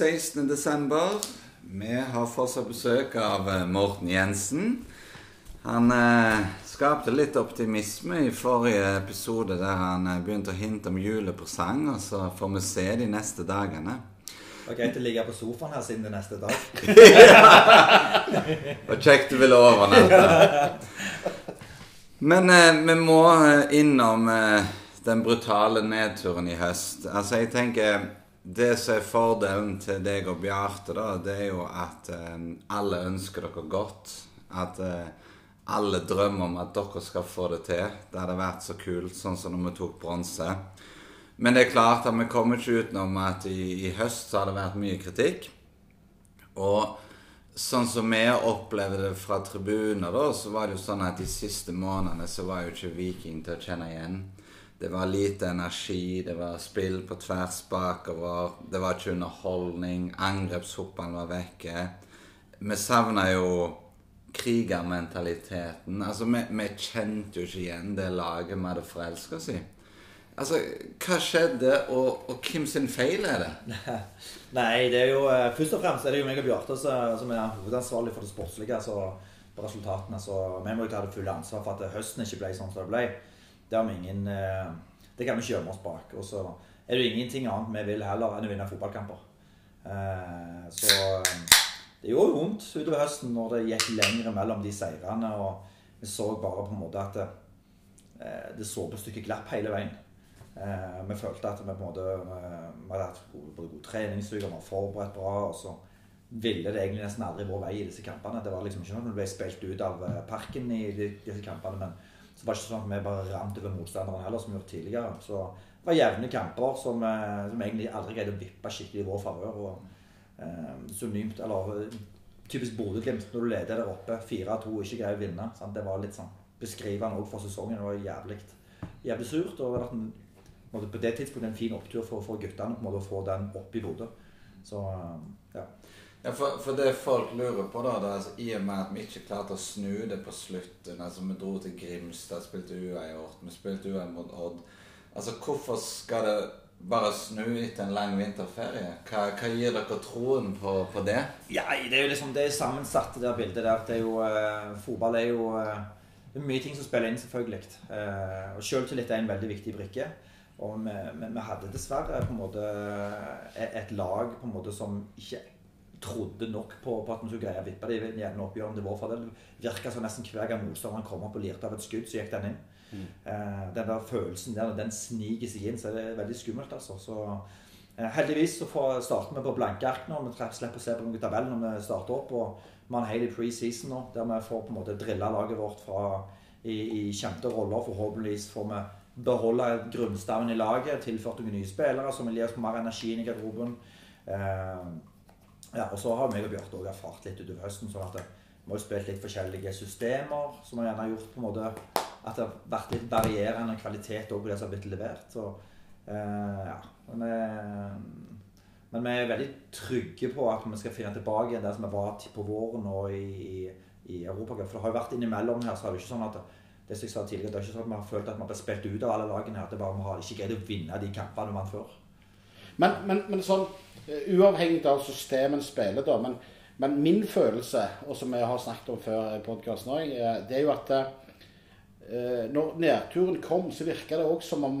Fredag 16. desember. Vi har fortsatt besøk av eh, Morten Jensen. Han eh, skapte litt optimisme i forrige episode der han eh, begynte å hinte om julepresang. Og så får vi se de neste dagene. Det var greit å ligge på sofaen her siden det neste dag. Og kjekt du ville overnatte. Men eh, vi må eh, innom eh, den brutale nedturen i høst. Altså, jeg tenker Det som er fordelen til deg og Bjarte, da, det er jo at eh, alle ønsker dere godt. At eh, alle drømmer om at dere skal få det til. Det hadde vært så kult, sånn som når vi tok bronse. Men det er klart at vi kommer ikke utenom at i, i høst så har det vært mye kritikk. Og sånn som vi opplevde det fra tribuner, da, så var det jo sånn at de siste månedene så var jo ikke Viking til å kjenne igjen. Det var lite energi, det var spill på tvers bakover, det var ikke underholdning, angrepshoppene var vekke. Vi savna jo krigermentaliteten. Altså, vi, vi kjente jo ikke igjen det laget vi hadde forelska oss i. Altså, hva skjedde, og, og hvem sin feil er det? Nei, det er jo eh, først og fremst er det jo meg og Bjarte som som er hovedansvarlig for det sportslige. altså på resultatene, så Vi må jo ta det fulle ansvar for at høsten ikke ble sånn som det ble. Det har vi ingen eh, Det kan vi ikke gjemme oss bak. Og så er det ingenting annet vi vil heller enn å vinne fotballkamper. Eh, Så det gjorde vondt utover høsten når det gikk lenger mellom de seirene. Og vi så bare på en måte at det, eh, det så på stykket glapp hele veien. Eh, Vi følte at vi på en måte eh, vi hadde hatt både god treningsuke, vi var forberedt bra. og så ville det egentlig nesten aldri vår vei i disse kampene. Det var liksom ikke noe du ble spilt ut av eh, parken i disse kampene. Men så var ikke sånn at vi bare rant over motstanderen heller, som vi gjorde tidligere. Så det var jevne kamper som, eh, som egentlig aldri greide å vippe skikkelig i vår favør. Eh, synonymt, eller eh, typisk Bodø-Glimt når du leder der oppe 4-2 og ikke greier å vinne. Sant? Det var litt sånn beskrivende òg for sesongen. Det var jævlig, jævlig surt. og det har en, på det tidspunktet en fin opptur for, for guttene på en måte å få den opp i Bodø. Så eh, ja. For, for det folk lurer på, da, det er altså, i og med at vi ikke klarte å snu det på slutten altså Vi dro til Grimstad, spilte uavgjort, vi spilte uavgjort mot Odd. Altså, Hvorfor skal det bare snu etter en lang vinterferie? Hva, hva gir dere troen på, på det? Ja, det er jo liksom det sammensatte der bildet der. Det er jo, eh, fotball er jo eh, det er mye ting som spiller inn, selvfølgelig. Eh, og Selvtillit er en veldig viktig brikke. Og vi, vi, vi hadde dessverre på en måte et, et lag på en måte som ikke trodde nok på, på at vi skulle greie å vippe de jevne oppgjørene det var for Det virka som nesten hver gang motstanderen kom opp og lirte av et skudd, så gikk den inn. Eh, den der følelsen der, når den sniker seg inn, så er det veldig skummelt, altså. Så eh, heldigvis så får, starter vi på blanke ark nå. Vi slipper å se på noen tabell når vi starter opp. Og vi har en hel pre-season nå, der vi får på en måte drilla laget vårt fra, i, i kjente roller. Forhåpentligvis får vi beholde grunnstaven i laget, tilført noen nye spillere som vil gi oss mer energi inn i garderoben. Eh, ja, og så har meg og Bjarte erfart litt utover høsten. sånn at vi har spilt litt forskjellige systemer, som har gjerne gjort på en måte at det har vært litt varierende kvalitet på det som har blitt levert. Så, eh, ja. Men, eh, men vi er veldig trygge på at vi skal finne tilbake igjen der som vi var på våren og i, i, i. For det har jo vært innimellom her, så er det ikke sånn at det som jeg sa tidligere, det er ikke sånn at vi har følt at vi har blitt spilt ut av alle lagene her. At det bare vi har ikke greid å vinne de kampene vi vant før. Men, men, men sånn, uavhengig av systemet spiller, da, men, men min følelse, og som jeg har snakket om før i podkasten òg, det er jo at eh, når nedturen kom, så virka det òg som om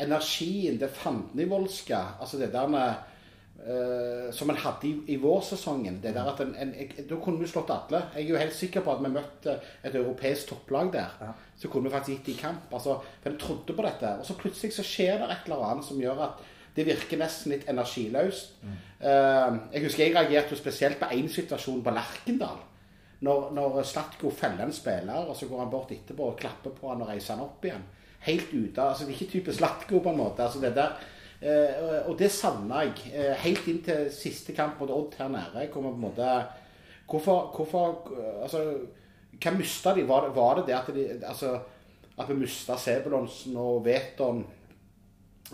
energien, det fandenivoldske, altså det der med Uh, som en hadde i, i vårsesongen. Det der at en, en, jeg, Da kunne vi slått alle. Jeg er jo helt sikker på at vi møtte et europeisk topplag der. Ja. Så kunne vi faktisk gitt i kamp. Altså, for en trodde på dette. Og så plutselig så skjer det et eller annet som gjør at det virker nesten litt energiløst. Eh, jeg husker jeg reagerte jo spesielt på én situasjon på Lerkendal. Når, når Slatko feller en spiller, og så går han bort etterpå og klapper på han og reiser han opp igjen. Helt ute altså Det er ikke type Slatko, på en måte. altså det der eh, Og det savna jeg eh, helt inn til siste kamp mot Odd her nede. hvor man på en måte Hvorfor, hvorfor altså, Hva mista de? Var det, var det det at de altså, at vi mista Sebulonsen og Veton?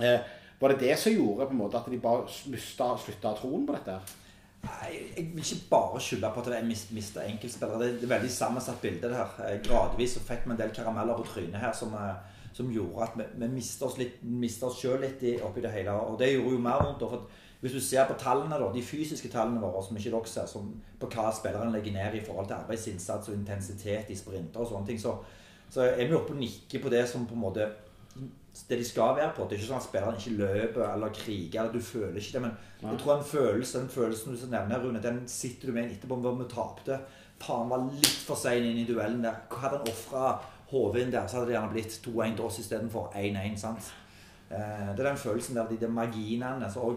Eh, var det det som gjorde på en måte at de bare mista slutta troen på dette? Nei, Jeg vil ikke bare skylde på at jeg mista enkeltspillere. Det er et veldig sammensatt bilde. det her. Eh, Gradvis så fikk vi en del karameller på trynet her som, eh, som gjorde at vi, vi mista oss, litt- oss sjøl litt oppi det hele. Og det gjorde jo mer vondt. for Hvis du ser på tallene, da, de fysiske tallene våre, som ikke dere ser, som på hva spillerne legger ned i forhold til arbeidsinnsats og intensitet i sprinter og sånne ting, så, så er vi oppe og nikker på det som på en måte det de skal være på. Det er ikke sånn at spillerne ikke løper eller kriger. eller Du føler ikke det. Men jeg tror en følelse, den følelsen du nevner, Rune, den sitter du med etterpå. Hvor vi tapte. Faen var litt for sein inn i duellen der. Hadde han ofra hodet inn der, så hadde det gjerne blitt 2-1 til oss istedenfor 1-1. sant? Eh, det er den følelsen der, de, de marginene. Så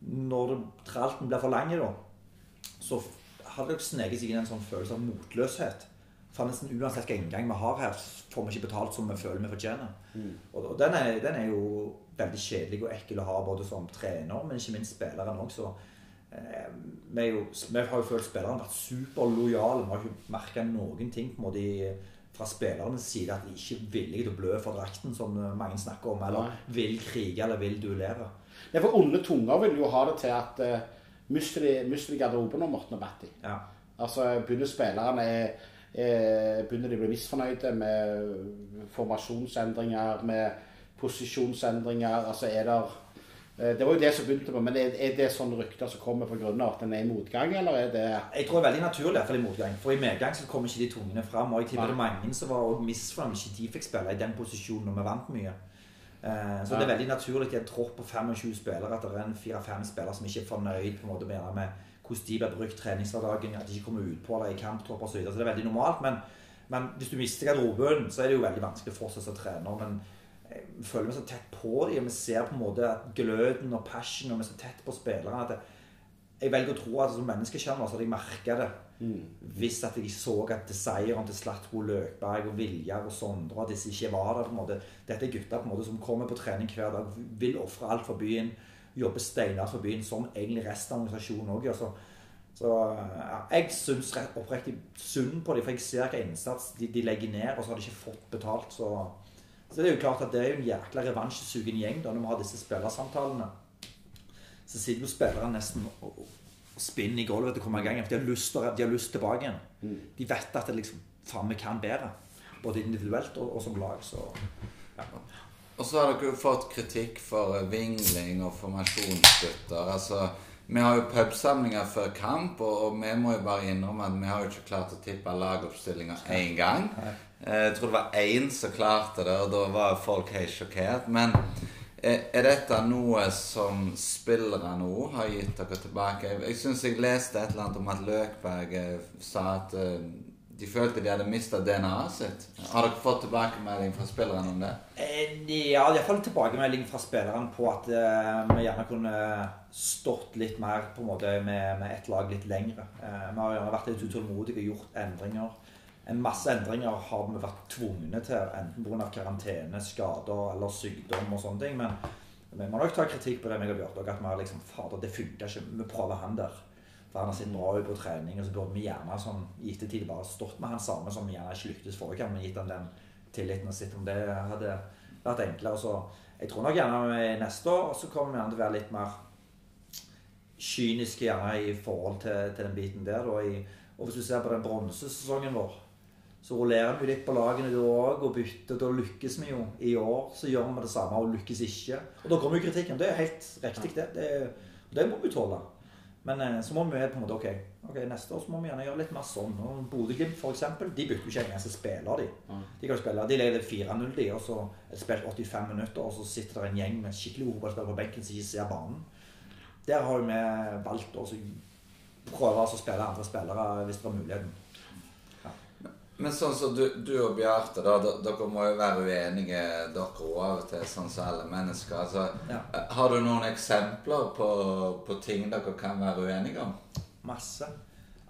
når tralten blir for lang, så hadde det sneket seg inn en sånn følelse av motløshet. For nesten uansett hvilken inngang vi har her, får vi ikke betalt som vi føler vi fortjener. Mm. Og, og den, er, den, er, jo veldig kjedelig og ekkel å ha både som trener, men ikke minst spilleren òg. Eh, vi, jo, vi, har jo følt spillerne vært superlojale. Vi har ikke merka noen ting på en måte i, fra spillernes side at de ikke er villige til å blø for drakten, som mange snakker om, eller Nei. vil krige eller vil duellere. Ja, for onde tunger vil jo ha det til at uh, mister de garderoben om Morten og Batti. Ja. Altså, begynner spillerne er eh, begynner de å bli misfornøyde med formasjonsendringer, med posisjonsendringer. Altså er der eh, det var jo det som begynte på, men er, det sånne rykter som kommer pga. at den er i motgang, eller er det Jeg tror det er veldig naturlig iallfall i motgang. For i medgang så kommer ikke de tungene fram. Og jeg tipper det er mange som var misfornøyd ikke de fikk spille i den posisjonen når vi vant mye. Eh, så det er veldig naturlig i en tropp på 25 spillere at det er en fire-fem spillere som ikke er fornøyd på en måte med hvordan de blir brukt treningshverdagen, at de ikke kommer ut på eller i kamptropper osv. Så, videre. så det er veldig normalt. Men, men hvis du mister garderoben, så er det jo veldig vanskelig for oss som trener. Men jeg føler meg så tett på dem, og vi ser på en måte at gløden og passion, og vi er så tett på spillerne at jeg velger å tro at som menneskekjenner så hadde jeg merka det. Mm. Hvis at jeg så at desiren til Slatko Løkberg og Viljar og Sondre at disse ikke var der. på en måte. Dette er gutter på en måte som kommer på trening hver dag, vil ofre alt for byen jobber steinhardt for byen, som egentlig resten av organisasjonen òg gjør. Så, så ja, jeg syns oppriktig synd på dem, for jeg ser hva innsats de, de, legger ned, og så har de ikke fått betalt. Så, så det er jo klart at det er jo en jækla revansjesugen gjeng da, når vi har disse spillersamtalene. Så sitter jo spillerne nesten og, og, spinner i gulvet til å komme i gang. For de har lyst, de har lyst tilbake igjen. Mm. De vet at det liksom Faen, vi kan bedre. Både individuelt og, og som lag. Så ja. Og så har dere jo fått kritikk for vingling og formasjonsbytter. Altså, vi har jo pubsamlinger før kamp, og, og, vi må jo bare innrømme at vi har jo ikke klart å tippe lagoppstillinga én gang. Eh, jeg tror det var én som klarte det, og da var folk helt sjokkert. Men eh, er dette noe som spillere nå har gitt dere tilbake? Jeg syns jeg leste et eller annet om at Løkberg eh, sa at de følte de hadde mista DNA-et sitt. Har dere fått tilbakemelding fra spillerne om det? Eh, ja, iallfall tilbakemelding fra spillerne på at uh, vi gjerne kunne stått litt mer på en måte med, med ett lag litt lengre. Uh, vi har gjerne vært litt utålmodige og gjort endringer. En masse endringer har vi vært tvungne til, enten pga. karantene, skader eller sykdom og sånne ting. Men vi må nok ta kritikk på det jeg har gjort, at vi har liksom Fader, det funka ikke. Vi prøver han der. For han har sett bra ut på trening, og så burde vi gjerne sånn, i ettertid bare stått med han samme som vi gjerne ikke lyktes forrige gang, men gitt ham den tilliten og sett om det hadde vært enklere. Så jeg tror nok gjerne neste år så kommer vi gjerne til å være litt mer kyniske gjerne i forhold til, til den biten der. Da, og hvis du ser på den bronsesesongen vår, så rullerer vi litt på lagene da òg og bytter. Da lykkes vi jo. I år så gjør vi det samme og lykkes ikke. Og da kommer jo kritikken. Det er helt riktig, det. Det, det må vi tåle. Men eh, så må vi på en måte, okay, ok, neste år så må vi gjerne gjøre litt mer sånn. Bodø-Glimt f.eks. De bytter jo ikke en som spiller, de. Mm. De kan spille, de leder 4-0, de, og så spiller spilt 85 minutter, og så sitter det en gjeng med skikkelig fotballspillere på benken som ikke ser banen. Der har vi valgt å prøve å spille andre spillere hvis det er muligheten. Men sånn som du, du og Bjarte, da, dere må jo være uenige dere òg av og til, sånn som alle mennesker. Altså, ja. Har du noen eksempler på, på, ting dere kan være uenige om? Masse.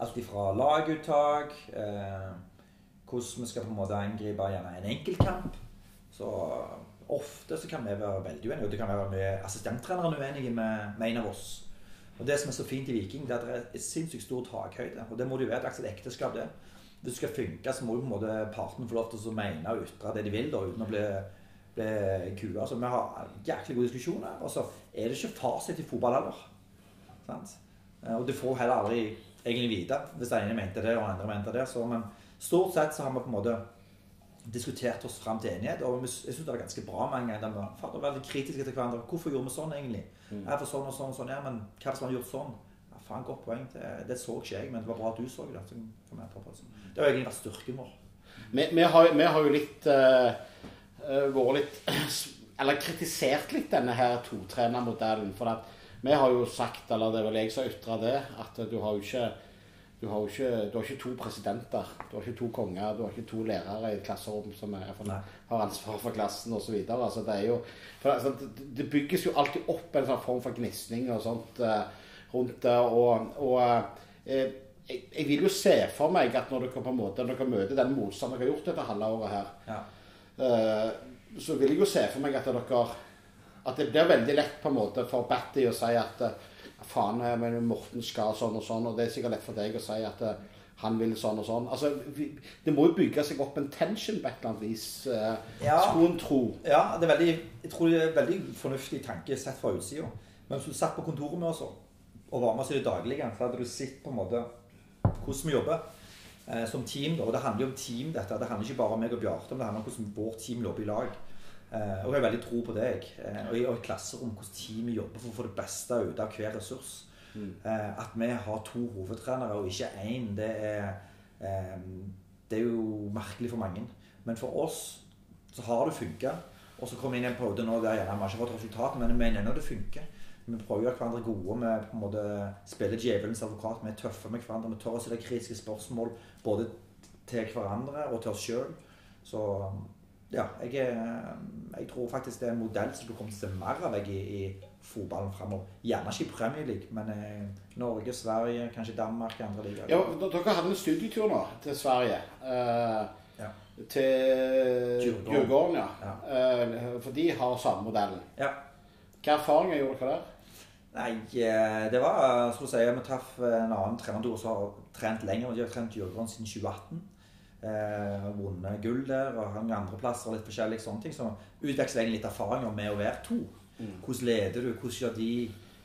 Alt ifra laguttak, eh, hvordan vi skal på en måte angripe gjerne en enkeltkamp. Så ofte så kan vi være veldig uenige. Og det kan være med assistenttreneren uenige med, med en av oss. Og Det som er så fint i Viking, det er at det er sinnssykt stor takhøyde. Og det må du vite, det er et ekteskap, det det skal funke, så må jo på en måte partene få lov til å mene og ytre det de vil, da, uten å bli, bli kua. Så vi har jæklig gode diskusjoner. Og så er det ikke fasit i fotball heller. Sant? Eh, og du får heller aldri egentlig vite hvis den ene mente det og den andre mente det. Så, men stort sett så har vi på en måte diskutert oss fram til enighet. Og jeg syns det var ganske bra mange ganger. De vi var veldig kritiske til hverandre. Hvorfor gjorde vi sånn, egentlig? Mm. er for sånn og sånn og sånn. Ja, men hva er det som har gjort sånn? Faen, godt poeng. Det, det så ikke jeg, men det var bra at du så det. Altså. Det har egentlig vært styrken vår. Vi, vi, har, vi har jo litt uh, vært litt Eller kritisert litt denne her totrenermodellen. For at vi har jo sagt, eller det er vel jeg som har ytra det, at du har jo ikke du har ikke, du har ikke to presidenter, du har ikke to konger, du har ikke to lærere i et klasserom som er, har ansvar for klassen osv. Altså, det, er jo, for, altså, det bygges jo alltid opp en sånn form for gnisning og sånt uh, rundt det. Og, og eh, jeg, jeg, vil jo se for meg at når dere på en måte, når dere møter den motstanden dere har gjort dette halve året her, ja. uh, så vil jeg jo se for meg at dere at det blir veldig lett på en måte for Batty å si at faen, eh, men Morten skal sånn og sånn, og det er sikkert lett for deg å si at uh, han vil sånn og sånn. Altså, vi, Det må jo bygge seg opp en tension på et eller annet vis, uh, ja. skulle en tro. Ja, det er veldig, jeg tror det er veldig fornuftig tanke sett fra utsida. Men hvis du satt på kontoret med oss og var med oss i det daglige, så hadde du sett på en måte hvordan vi jobber eh, som team. Da. Og det handler jo om team, dette. Det handler ikke bare om meg og Bjarte, men det handler om hvordan vårt team jobber i lag. Eh, og jeg har veldig tro på deg. Eh, og i et klasserom hvordan teamet jobber for å få det beste ut av hver ressurs. Mm. Eh, at vi har to hovedtrenere og ikke én, det er Det er jo merkelig for mange. Men for oss så har det funka. Og så kommer vi inn i en periode nå der gjerne ikke har fått resultat, men vi mener ennå det funker. Vi prøver å gjøre hverandre gode. Vi på en måte spiller djevelens advokat. Vi er tøffe med hverandre. Vi tør å stille kritiske spørsmål både til hverandre og til oss sjøl. Så ja, jeg, jeg, tror faktisk det er en modell som du kommer til å se mer av i, i fotballen framover. Gjerne ikke i Premier League, men eh, Norge, Sverige, kanskje Danmark, andre ligaer. Ja, dere hadde en studietur nå til Sverige. Eh, ja. Til Djurgården, ja. ja. Eh, for de har samme modellen. Ja. Hva erfaringer gjorde dere der? Nei, eh, det var så du si, Vi traff en annen trener som har trent lenger. De har trent Djurgården siden 2018. Eh, vunnet gull der og hang andreplasser og litt forskjellige sånne ting. Så utveksler jeg litt erfaringer med å være to. Mm. Hvordan leder du? Hvordan gjør de?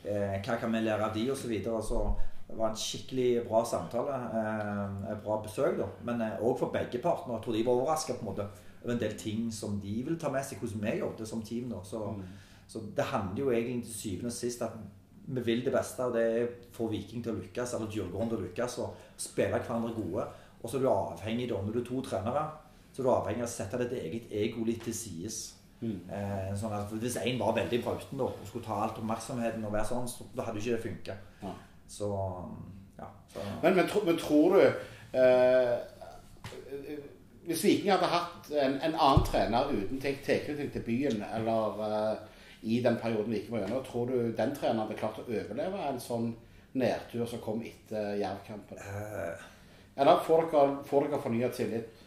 Eh, hva kan vi lære av de? Og så videre. Så det var en skikkelig bra samtale. Eh, et bra besøk, da. Men òg eh, for begge partene. Jeg tror de var overraska over en del ting som de vil ta med seg, hvordan vi jobbet som team. da. Så, mm. Så det handler jo egentlig til syvende og sist at vi vil det beste, og det er få Viking til å lykkes, eller Djurgården til å lykkes, og spille hverandre gode. Og så er du avhengig, da, når du er to trenere, så er du avhengig av å sette ditt eget ego litt til sides. Mm. Eh, sånn at Hvis én var veldig brauten og skulle ta alt oppmerksomheten, og være sånn, så da hadde ikke det funka. Ja. Så, ja, så. Men, men, tro, men, tror du eh, Hvis Viking hadde hatt en, en annen trener uten tilknytning til byen, eller eh, i den perioden vi ikke var gjennom, tror du den treneren hadde klart å overleve en sånn nedtur som kom etter Jerv-kampen? Uh, eller får dere, får dere fornya tillit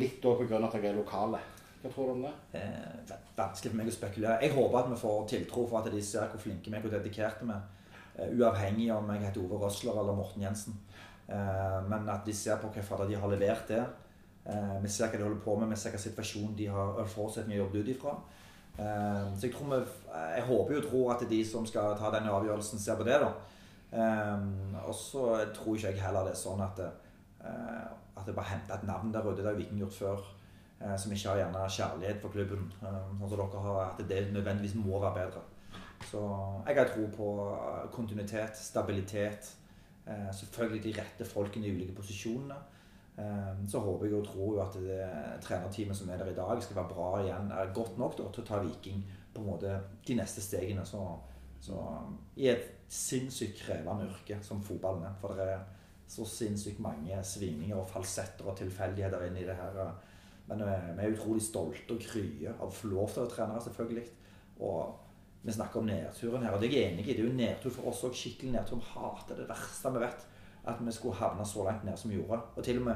litt da pga. at dere er lokale? Hva tror du om det? Eh, vanskelig for meg å spekulere. Jeg håper at vi får tiltro for at de ser hvor flinke vi er, hvor dedikerte vi er. Uh, uavhengig om jeg heter Ove Røsler eller Morten Jensen. Uh, men at de ser på hva de har levert der. Vi ser hva de holder på med, vi ser hva situasjonen de har forutsetninger å jobbe ut ifra. Så jeg, vi, jeg håper jo tror at de som skal ta denne avgjørelsen, ser på det. da. og så tror ikke jeg heller det er sånn at Eh, at det bare henter et navn der ute. Det har Viking gjort før. Eh, som ikke har gjerne kjærlighet for klubben. Eh, sånn som dere har. At det nødvendigvis må være bedre. Så jeg har tro på kontinuitet, stabilitet. Selvfølgelig de rette folkene i ulike posisjonene. Så håper jeg og tror jo at det trenerteamet som er der i dag, skal være bra igjen. Er godt nok da, til å ta Viking på en måte de neste stegene. Så, så i et sinnssykt krevende yrke som fotballen er. For det er så sinnssykt mange svingninger og falsetter og tilfeldigheter inn i det her. Men eh, vi er utrolig stolte og krye av å få lov til å trene, selvfølgelig. Og vi snakker om nedturen her, og det er jeg enig i. Det er jo nedtur for oss òg. Skikkelig nedtur. Vi hater det verste vi vet. At vi skulle havne så langt ned som vi gjorde. Og til og med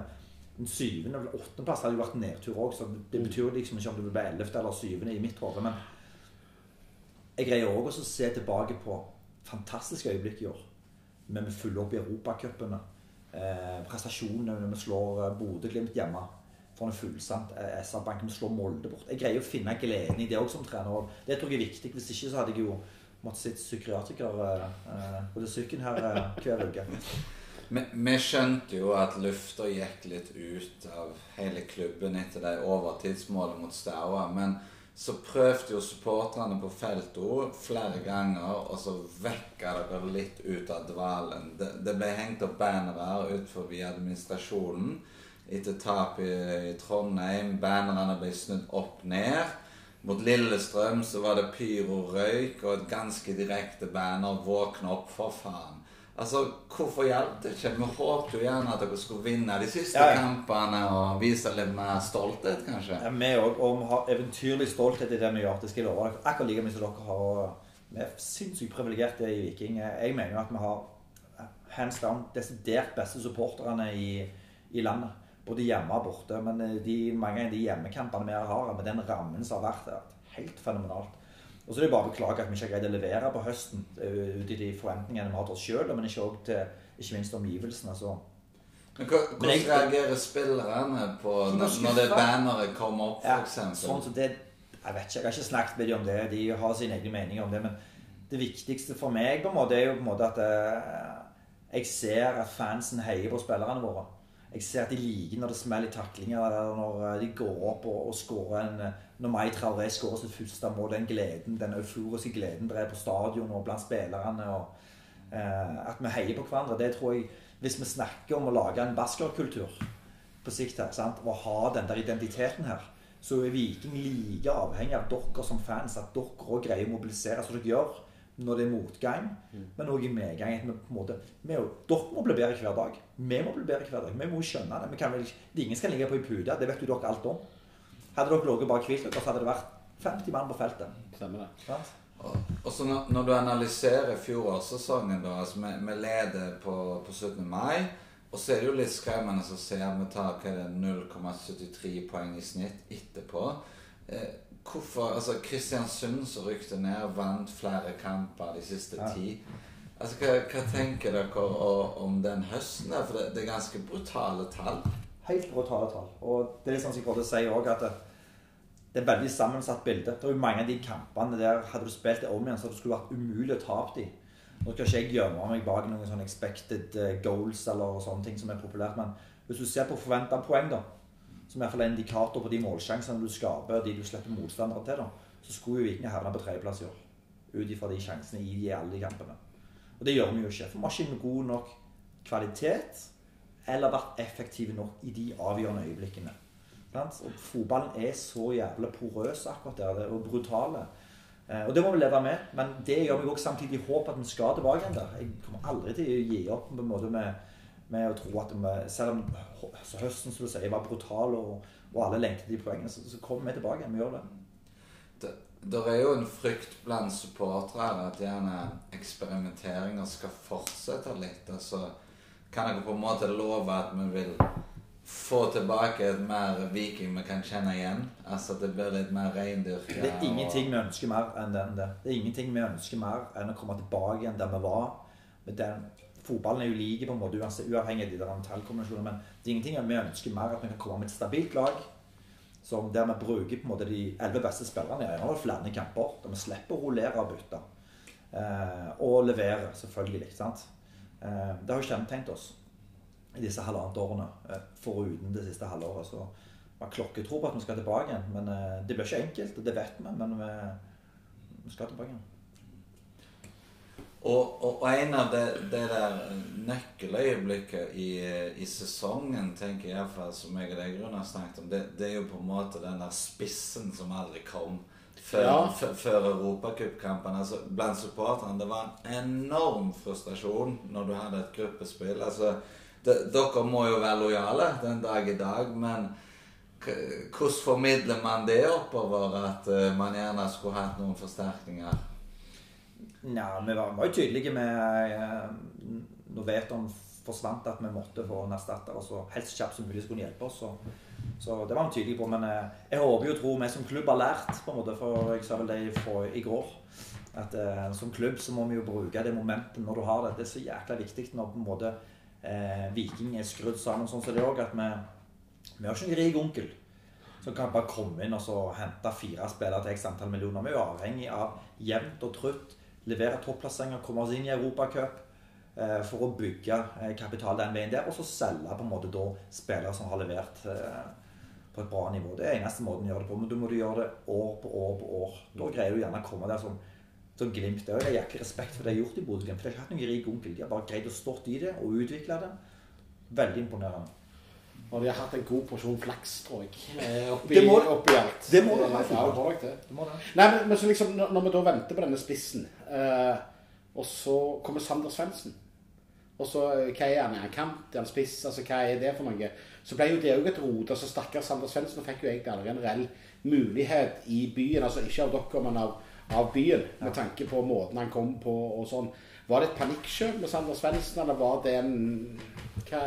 den syvende eller åttendeplass hadde jo vært nedtur òg, så det betyr liksom ikke om du bli ellevte eller syvende i mitt hode. Men jeg greier òg å se tilbake på fantastiske øyeblikk i år. Men vi følger opp i europacupene eh, prestasjonene når vi slår eh, Bodø-Glimt hjemme for en fullsatt eh, SR-bank. Vi slår Molde bort. Jeg greier å finne gleden i det òg som trener. Det tror jeg er viktig. Hvis ikke så hadde jeg jo måttet sitte psykiatriker eh, på det sykken her eh, hver uke. Vi, vi skjønte jo at lufta gikk litt ut av hele klubben etter de overtidsmålene mot Staua. Men så prøvde jo supporterne på feltet flere ganger, og så vekka dere litt ut av dvalen. Det, det ble hengt opp bannere utenfor administrasjonen etter tap i, i Trondheim. Bannerne ble snudd opp ned. Mot Lillestrøm så var det pyro-røyk og et ganske direkte banner 'Våkne opp, for faen'. Altså, Hvorfor hjalp det ikke? Vi håpet jo gjerne at dere skulle vinne de siste ja, ja. kampene og vise litt mer stolthet, kanskje. Ja, vi òg. Og vi har eventyrlig stolthet i det vi gjør. Det skal jeg love dere. Akkurat like mye som dere har. Vi er sinnssykt privilegerte i Viking. Jeg mener jo at vi har hands down desidert beste supporterne i, i landet. Både hjemme og borte. Men de, mange av de hjemmekampene vi har, med den rammen som har vært, er helt fenomenalt. Og så er det bare å beklage at vi ikke har greid å levere på høsten eh, ut i de forventningene vi har til oss sjøl, men ikke, til, ikke minst omgivelsene. Altså. Men Hvordan jeg, reagerer spillerne på når, når det banneret kommer opp, f.eks.? Ja, sånn, det, jeg vet ikke, jeg har ikke snakket med dem om det. De har sine egne meninger om det. Men det viktigste for meg på en måte er jo på en måte at eh, jeg ser at fansen heier på spillerne våre. Jeg ser at de liker når det smeller i taklinger, eller når eh, de går opp og, og skårer en når Mai Traoré skårer sitt første mål, den gleden, den euforiske gleden der er på stadion og blant spillerne, og eh, at vi heier på hverandre, det tror jeg Hvis vi snakker om å lage en basketballkultur på sikt her, sant? og ha den der identiteten her, så er Viking like avhengig av dere som fans, at dere òg greier å mobilisere som dere gjør når det er motgang, mm. men òg i medgang. At vi på en måte, vi, dere må bli bedre hver dag. Vi må bli bedre hver dag. Vi må skjønne det. Vi kan vel, ingen skal ligge på en pute. Det vet jo dere alt om. Hadde dere ligget bare hvilt dere, så hadde det vært 50 mann på feltet. Stemmer det. Ja. Og, så når, når, du analyserer fjorårssesongen, da altså vi, vi leder på, på 17. mai, og så er det jo litt skremmende å se at vi tar 0,73 poeng i snitt etterpå. Eh, hvorfor Altså, Kristiansund som rykte ned, vant flere kamper de siste ti. Altså, hva, hva, tenker dere om den høsten der? For det, det er ganske brutale tall. Helt brutale tall. Og det er sånn som å si òg, at det er et veldig sammensatt bilde. Det er jo Mange av de kampene der hadde du spilt det om igjen, så det skulle vært umulig å tape de. Nå skal ikke jeg gjemme meg bak noen sånne expected eh, goals eller sånne ting som er populært, men hvis du ser på forventa poeng, da, som i er en indikator på de målsjansene du skaper, og de du slipper motstandere til, da, så skulle jo Viking havne på tredjeplass i år. Ut ifra de sjansene i alle de kampene. Og det gjør vi jo ikke. For vi har ikke god nok kvalitet eller vært effektive nok i de avgjørende øyeblikkene. Og fotballen er så jævlig porøs akkurat der, og brutale. Eh, og det må vi leve med, men det gjør meg også samtidig håp at vi skal tilbake igjen der. Jeg kommer aldri til å gi opp på en måte med, med å tro at vi, selv om høsten som du sier, var brutal, og, og alle lengtet de poengene, så, så, kommer vi tilbake. Vi gjør det. det. Det er jo en frykt blant supportere at gjerne eksperimenteringer skal fortsette litt. altså kan dere på en måte love at vi vil få tilbake et mer viking vi kan kjenne igjen? Altså at det blir litt mer reindyrka? Det er ingenting vi ønsker mer enn den det. Det er ingenting vi ønsker mer enn å komme tilbake igjen der vi var. med den Fotballen er jo like på en måte uavhengig av de der men det er ingenting vi ønsker mer at vi kan komme med et stabilt lag som der vi bruker på en måte de elleve beste spillerne. i har flere kamper, der vi slipper å rullere og bytte. Eh, og levere, selvfølgelig. sant? Eh, det har jo kjennetegnet oss i disse halvannet årene, eh, foruten det siste halvåret. Så vi har klokketro på at vi skal tilbake igjen. Men eh, det blir ikke enkelt, det vet vi. Men vi, vi skal tilbake igjen. Og, og, og, en av det, det der nøkkeløyeblikket i, i, sesongen, tenker jeg iallfall, som jeg og deg har snakket om, det, det, er jo på en måte den der spissen som aldri kom før, ja. før europacupkampen. Altså, blant supporterne. Det var en enorm frustrasjon når du hadde et gruppespill. Altså, det, dere må jo være lojale den dag i dag, men hvordan formidler man det oppover at uh, man gjerne skulle hatt noen forsterkninger? Ja, vi var, var jo tydelige med uh, Når Veton forsvant, at vi måtte få en erstatter. Og så helst kjapt som mulig skulle hjelpe oss. Så, så det var vi tydelige på. Men eh, jeg håper jo tror vi som klubb har lært, på en måte, for jeg sa vel det for, i går, at eh, som klubb så må vi jo bruke det momentet når du har det. Det er så jækla viktig når på en måte eh, Viking er skrudd sammen sånn som det òg, at vi, vi har ikke en rik onkel som kan bare komme inn og så hente fire spillere til x antall millioner. Vi er jo avhengig av jevnt og trutt levere topplasseringer, komme oss inn i Europacup. eh, for å bygge eh, kapital den veien der, og så selge på en måte da spillere som har levert eh, på et bra nivå. Det er eneste måten å gjøre det på. Men da må du gjøre det år på år på år. Da greier du gjerne å komme der som, som Glimt. Det er ikke respekt for det de har gjort i Bodø-Glimt. De har ikke hatt noen rik onkel. De har bare greid å stått i det og utvikle det. Veldig imponerende. Og de har hatt en god porsjon flaks, tror jeg. Oppi, Det må- oppi alt. det må det ha Ja, det må det. Det må det. Nei, men, men så liksom, når vi da venter på denne spissen, eh, og så kommer Sander Svendsen Og så eh, hva er han? Er han kant? Er han spiss? Altså, hva er det for noe? Så ble jo det òg et rot. altså Stakkars Sander Svendsen fikk jo egentlig aldri en reell mulighet i byen. Altså ikke av dere, men av, av byen, med tanke på måten han kom på og sånn. Var det et panikkjøp med Sander Svendsen, eller var det en hva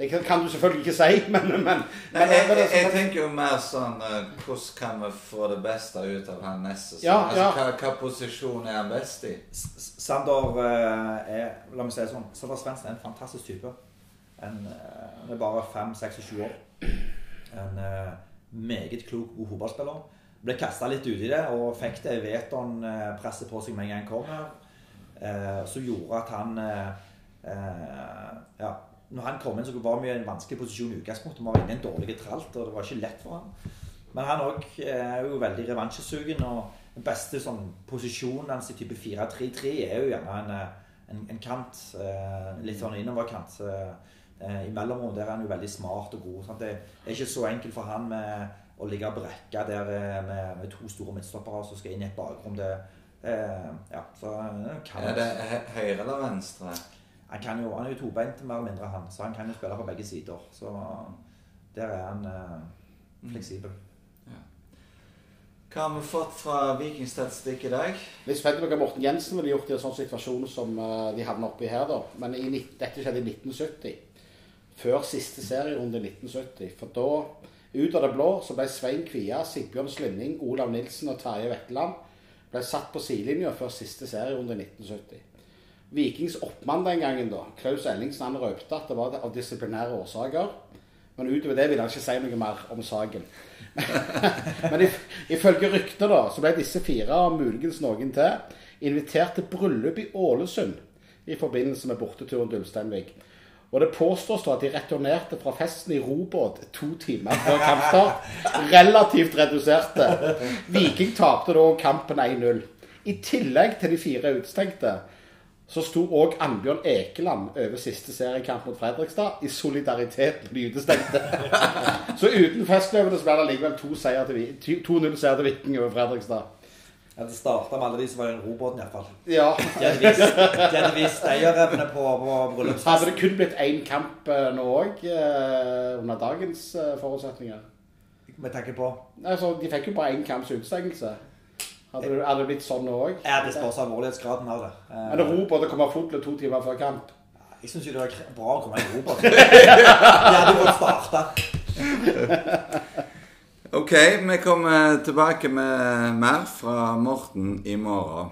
Det kan- kan du selvfølgelig ikke si, men, men, men Nei, jeg, jeg, jeg tenker jo mer sånn uh, Hvordan kan vi få det beste ut av han neste? Ja, altså, ja. hva, hva posisjon er han best i? S- Sander uh, er La meg si det sånn. Sander Svendsen er en fantastisk type. En, uh, han er bare 5-26 år. En eh, meget klok, god fotballspiller. Ble kasta litt uti det og fikk det Veton-presset på seg med en gang han kom. Eh, som gjorde at han Ja. Når han kom inn, så var vi i en vanskelig posisjon i utgangspunktet. Vi var inne i en dårlig tralt, og det var ikke lett for han. Men han òg er jo veldig revansjesugen. og Den beste sånn, posisjonen hans i type 4-3-3 er jo gjerne en, eh, en, en kant. Eh, litt sånn innoverkant. Eh, eh, I mellomrom der er han jo veldig smart og god. Sant? Det er ikke så enkelt for han med å ligge og brekke der eh, med, med to store midtstoppere som skal inn i et bakrom. Det, eh, ja, så eh, kan Er det høyre eller venstre? Han, kan jo, han er jo tobeint mer eller mindre, han, så han kan jo spille på begge sider. Så der er han eh, fleksibel. Hva har vi fått fra Vikingstatistikk i dag? Litt spent på hva Morten Jensen ville gjort i en sånn situasjon som eh, de havner oppi her, da. Men i, dette skjedde i 1970. Før siste serierunde i 1970. For da, ut av det blå, så ble Svein Kvia, Sigbjørn Slinning, Olav Nilsen og Terje Vetteland ble satt på sidelinja før siste serierunde i 1970. Vikings oppmann den gangen, da, Klaus Ellingsen, han røpte at det var av disiplinære årsaker. Men utover det ville han ikke si noe mer om saken. Men if, ifølge rykter da, så ble disse fire, og muligens noen til, invitert til bryllup i Ålesund i forbindelse med borteturen til Ulsteinvik. Og det påstås da at de returnerte fra festen i robåt to timer før kampstart. Relativt reduserte. Viking tapte da kampen 1-0. I tillegg til de fire utstengte så sto òg Annbjørn Ekeland over siste seriekamp mot Fredrikstad i solidaritet med de utestengte. Så uten festløvene så ble det likevel 2-0-seier til, Vi- 2-0-seier til Viking over Fredrikstad. Ja, det starta med alle de som var i den robåten, iallfall. Ja. De hadde vist, eierevne på, på Hadde det kun blitt én kamp eh, nå òg, under dagens eh, forutsetninger? Med tanke på Altså, De fikk jo bare én kamps utestengelse. Hadde det, hadde det blitt sånn nå òg? Ja, det spørs alvorlighetsgraden av det. Men det robåt å komme til to timer før kamp. Jeg syns jo det var bra å komme i robåt. De hadde fått starta. Ok, vi kommer tilbake med mer fra Morten i morgen.